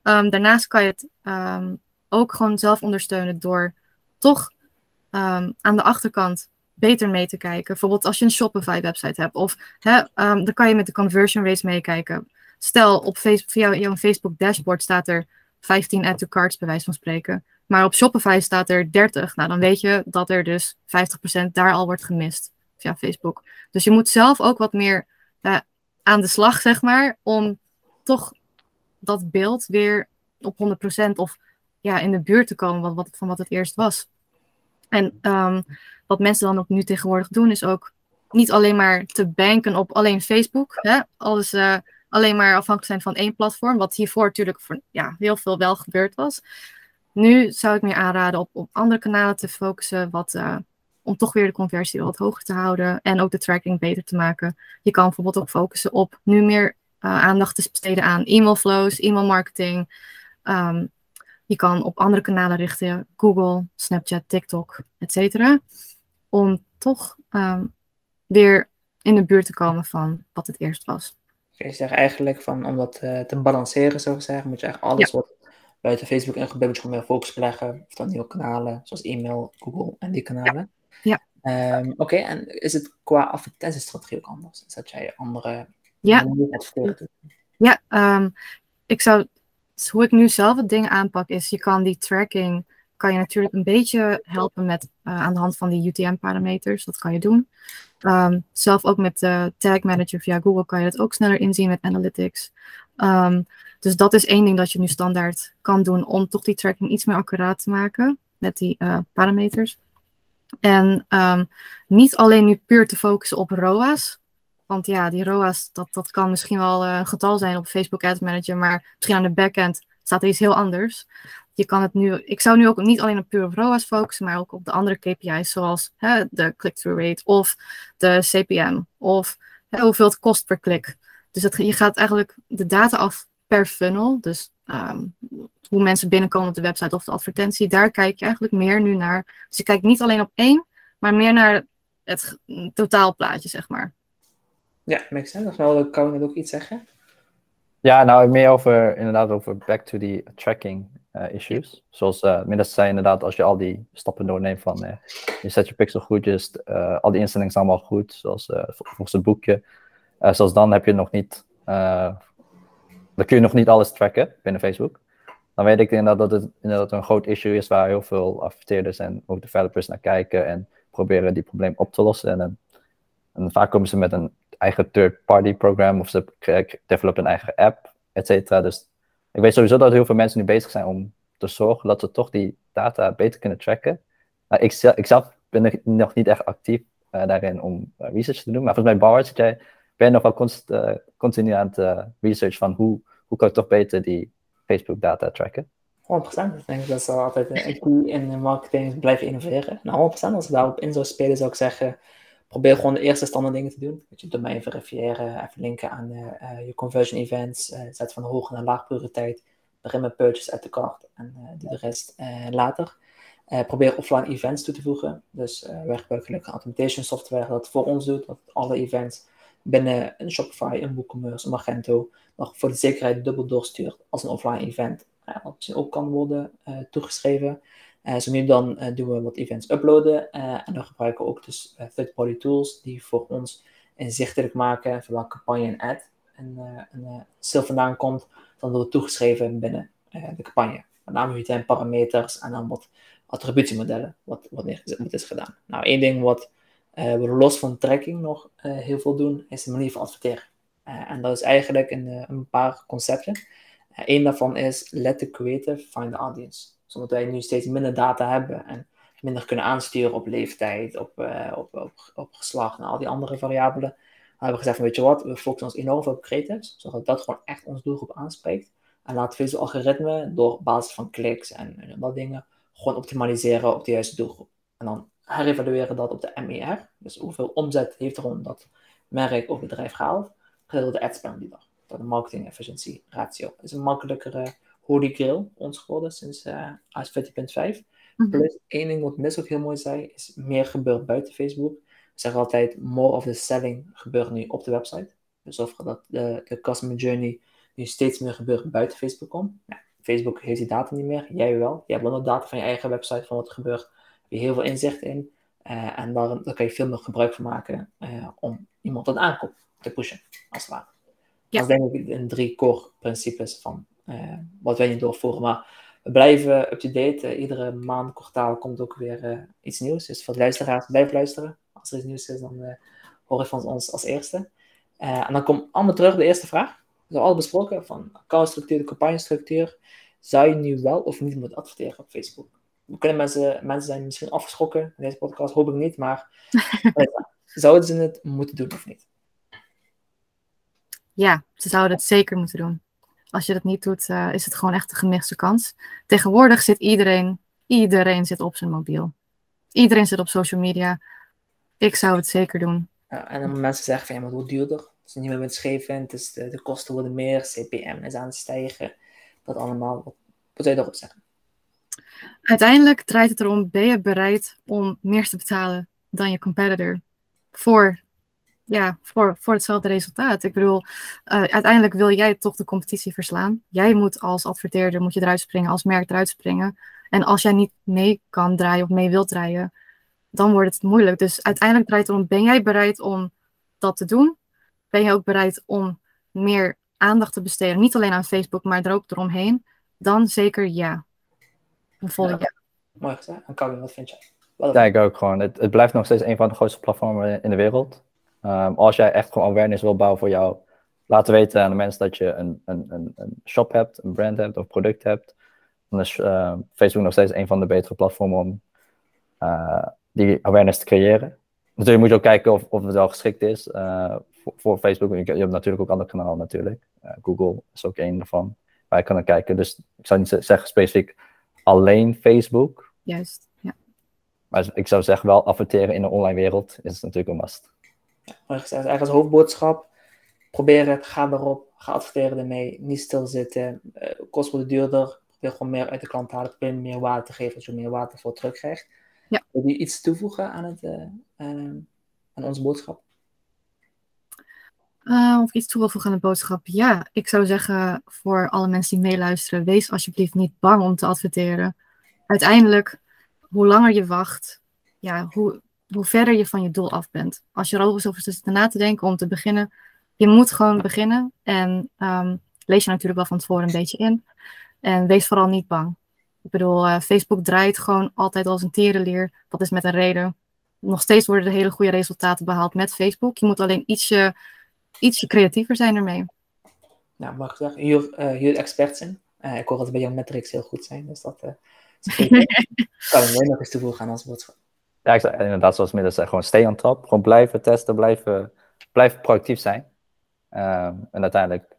Um, daarnaast kan je het um, ook gewoon zelf ondersteunen door toch um, aan de achterkant beter mee te kijken. Bijvoorbeeld als je een Shopify website hebt. Of hè, um, dan kan je met de conversion rates meekijken. Stel op Facebook, via jouw Facebook dashboard staat er 15 add to cards bij wijze van spreken. Maar op Shopify staat er 30. Nou, dan weet je dat er dus 50% daar al wordt gemist via Facebook. Dus je moet zelf ook wat meer uh, aan de slag, zeg maar, om toch dat beeld weer op 100% of ja, in de buurt te komen wat, wat, van wat het eerst was. En um, wat mensen dan ook nu tegenwoordig doen, is ook niet alleen maar te banken op alleen Facebook. Hè? Alles uh, alleen maar afhankelijk zijn van één platform, wat hiervoor natuurlijk voor ja, heel veel wel gebeurd was. Nu zou ik meer aanraden op, op andere kanalen te focussen, wat, uh, om toch weer de conversie wat hoger te houden en ook de tracking beter te maken. Je kan bijvoorbeeld ook focussen op nu meer uh, aandacht te besteden aan e-mail flows, e-mail marketing. Um, je kan op andere kanalen richten, Google, Snapchat, TikTok, etc. Om toch um, weer in de buurt te komen van wat het eerst was. Je zegt eigenlijk van om dat uh, te balanceren, zo gezegd, moet je eigenlijk alles ja. wat buiten Facebook en gebeurt, gewoon meer focus leggen. Of dan nieuwe kanalen, zoals e-mail, Google en die kanalen. Ja. Ehm, oké, en is het qua advertentiestrategie ook anders? Is dat jij andere ja. Ja, ehm, ik zou, hoe ik nu zelf het ding aanpak is, je kan die tracking, kan je natuurlijk een beetje helpen met uh, aan de hand van die UTM-parameters. Dat kan je doen. Ehm, zelf ook met de Tag Manager via Google kan je het ook sneller inzien met Analytics. Um, dus dat is één ding dat je nu standaard kan doen om toch die tracking iets meer accuraat te maken met die uh, parameters. En um, niet alleen nu puur te focussen op ROAS. Want ja, die ROAS, dat, dat kan misschien wel uh, een getal zijn op Facebook Ads Manager, maar misschien aan de backend staat er iets heel anders. Je kan het nu, ik zou nu ook niet alleen op puur op ROAS focussen, maar ook op de andere KPI's, zoals hè, de click-through rate of de CPM of hoeveel het kost per klik. Dus je gaat eigenlijk de data af per funnel. Dus um, hoe mensen binnenkomen op de website of de advertentie. Daar kijk je eigenlijk meer nu naar. Dus je kijkt niet alleen op één, maar meer naar het totaalplaatje, zeg maar. Ja, makes sense. Wel, kan ik ook iets zeggen? Ja, nou meer over inderdaad over back to the tracking uh, issues. Zoals uh, Midas zei inderdaad, als je al die stappen doorneemt van uh, je zet je pixel goed, just, al die instellingen zijn allemaal goed, zoals volgens het boekje. zoals dan heb je nog niet dan kun je nog niet alles tracken binnen Facebook. Dan weet ik inderdaad dat het inderdaad een groot issue is waar heel veel adverteerders en ook developers naar kijken en proberen die probleem op te lossen. En, en vaak komen ze met een eigen third-party program of ze developen een eigen app, et cetera. Dus ik weet sowieso dat heel veel mensen nu bezig zijn om te zorgen dat ze toch die data beter kunnen tracken. ik, zelf, ik ben nog niet echt actief uh, daarin om uh, research te doen, maar volgens mij Bauer jij ben je nog wel const, uh, continu aan het research van hoe, hoe kan ik toch beter die Facebook data tracken? 100%. Ik denk dat ze altijd een key in marketing blijven innoveren. Nou, 100% als ik daarop in zou spelen, zou ik zeggen, probeer gewoon de eerste standaard dingen te doen. Dat je domein verifiëren, even linken aan uh, je conversion events, zet van hoog naar laag prioriteit, begin met purchase uit de cart en doe de rest later. probeer offline events toe te voegen. Dus uh, we gebruiken automation software dat voor ons doet, dat alle events binnen een Shopify, een WooCommerce, een Magento nog voor de zekerheid dubbel doorstuurt als een offline event. wat ook kan worden toegeschreven. Uh, zo nu dan uh, doen we wat events uploaden en dan gebruiken we ook dus third-party tools die voor ons inzichtelijk maken van welke campagne en ad een, een sale vandaan komt. Dan wordt toegeschreven binnen de campagne. Met name UTM parameters en dan wat attributiemodellen wat, wat, wat is gedaan. Nou, één ding wat we los van tracking nog heel veel doen, is de manier van adverteren. En dat is eigenlijk een, een paar concepten. Eén daarvan is let the creator find the audience. Omdat wij nu steeds minder data hebben en minder kunnen aansturen op leeftijd, op, op, op, op, geslacht en al die andere variabelen, hebben we gezegd van weet je wat, we focussen ons enorm op creatives, zodat dat gewoon echt ons doelgroep aanspreekt. En laten we Facebook algoritme door basis van kliks en, en dat dingen gewoon optimaliseren op de juiste doelgroep. En dan herevalueren dat op de MER. Dus hoeveel omzet heeft er dat merk of bedrijf gehaald. Gedeeld de adspend die dag. Dat de marketing efficiency ratio. Dat is een makkelijkere holy grail ons geworden sinds uh, AS 14.5. Plus één ding wat Miss ook heel mooi zei, is meer gebeurt buiten Facebook. We zeggen altijd, more of the selling gebeurt nu op de website. Dus of dat de, de customer journey nu steeds meer gebeurt buiten Facebook om. Ja, Facebook heeft die data niet meer, jij wel. Je hebt wel nog data van je eigen website, van wat er gebeurt je heel veel inzicht in. Uh, en daar, daar kan je veel meer gebruik van maken uh, om iemand tot aankoop te pushen, als het ware. Ja. Dat is denk ik in drie core principes van wat wij nu doorvoeren. Maar we blijven up-to-date. iedere maand, kwartaal komt ook weer iets nieuws. Dus voor de luisteraars, blijf luisteren. Als er iets nieuws is, dan hoor je van ons als eerste. en dan komt allemaal terug de eerste vraag. We hebben al besproken van accountstructuur, de campagnestructuur. Zou je nu wel of niet moeten adverteren op Facebook? kunnen mensen, mensen zijn misschien afgeschrokken in deze podcast, hoop ik niet, maar zouden ze het moeten doen of niet? Ja, ze zouden het zeker moeten doen. Als je dat niet doet, uh, is het gewoon echt een gemiste kans. Tegenwoordig zit iedereen, iedereen zit op zijn mobiel. Iedereen zit op social media. Ik zou het zeker doen. Ja, en dan mensen zeggen van ja, maar hoe duurder? Het is niet meer winstgevend, dus de, de kosten worden meer, CPM is aan het stijgen. Dat allemaal. Wat, wat zou je daarop zeggen? Uiteindelijk draait het erom, ben je bereid om meer te betalen dan je competitor voor, ja, voor, voor hetzelfde resultaat? Ik bedoel, uh, uiteindelijk wil jij toch de competitie verslaan. Jij moet als adverteerder moet je eruit springen, als merk eruit springen. En als jij niet mee kan draaien of mee wilt draaien, dan wordt het moeilijk. Dus uiteindelijk draait het om, ben jij bereid om dat te doen? Ben je ook bereid om meer aandacht te besteden, niet alleen aan Facebook, maar er ook eromheen? Dan zeker ja. Een volle ja. ja. Mooi gezegd. En Kevin, wat vind jij? Ja, ik ook gewoon. Het, het blijft nog steeds een van de grootste platformen in de wereld. Um, als jij echt gewoon awareness wil bouwen voor jou, laten weten aan de mensen dat je een, een, een, een shop hebt, een brand hebt of product hebt, dan is uh, Facebook nog steeds een van de betere platformen om uh, die awareness te creëren. Natuurlijk moet je ook kijken of, of het wel geschikt is uh, voor, voor, Facebook. Je, je, hebt natuurlijk ook andere kanalen natuurlijk. Google is ook een daarvan waar je kan kijken. Dus ik zou niet zeggen specifiek alleen Facebook. Juist, ja. Maar ik zou zeggen wel adverteren in de online wereld is natuurlijk een must. Eigenlijk als hoofdboodschap, probeer het, ga erop, ga adverteren ermee, niet stilzitten, uh, kost wordt duurder, probeer gewoon meer uit de klant te halen, probeer meer waarde te geven, als je meer waarde voor terugkrijgt. Ja. Wil je iets toevoegen aan, het, uh, uh, aan onze boodschap? of iets toe wil voegen aan de boodschap? Ja, ik zou zeggen voor alle mensen die meeluisteren, wees alsjeblieft niet bang om te adverteren. Uiteindelijk, hoe langer je wacht, ja, hoe, hoe verder je van je doel af bent. Als je erover zit na te denken om te beginnen, je moet gewoon beginnen. En um, lees je natuurlijk wel van tevoren een beetje in. En wees vooral niet bang. Ik bedoel, uh, Facebook draait gewoon altijd als een terenleer. Dat is met een reden. Nog steeds worden er hele goede resultaten behaald met Facebook. Je moet alleen ietsje, ietsje creatiever zijn ermee. Nou, mag ik zeggen, hier, uh, expert zijn. Uh, ik hoor dat bij jouw metrics heel goed zijn. Dus dat uh, kan ik nog eens toevoegen aan als boodschap. Ja, ik zei, inderdaad, zoals Midden zei, gewoon stay on top. Gewoon blijven testen, blijven, blijven proactief zijn. Um, en uiteindelijk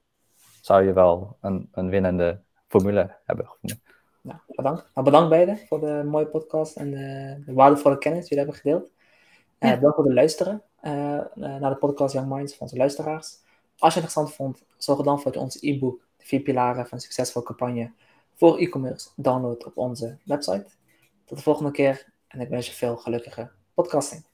zou je wel een, een winnende formule hebben gevonden. Nou, bedankt. Nou, bedankt beiden voor de mooie podcast en de, de waardevolle kennis die jullie hebben gedeeld. Uh, ja. Bedankt voor het luisteren uh, naar de podcast Young Minds van onze luisteraars. Als je het interessant vond, zorg dan voor ons e-book, de vier pilaren van een succesvolle campagne voor e-commerce, download op onze website. Tot de volgende keer en ik wens je veel gelukkige podcasting.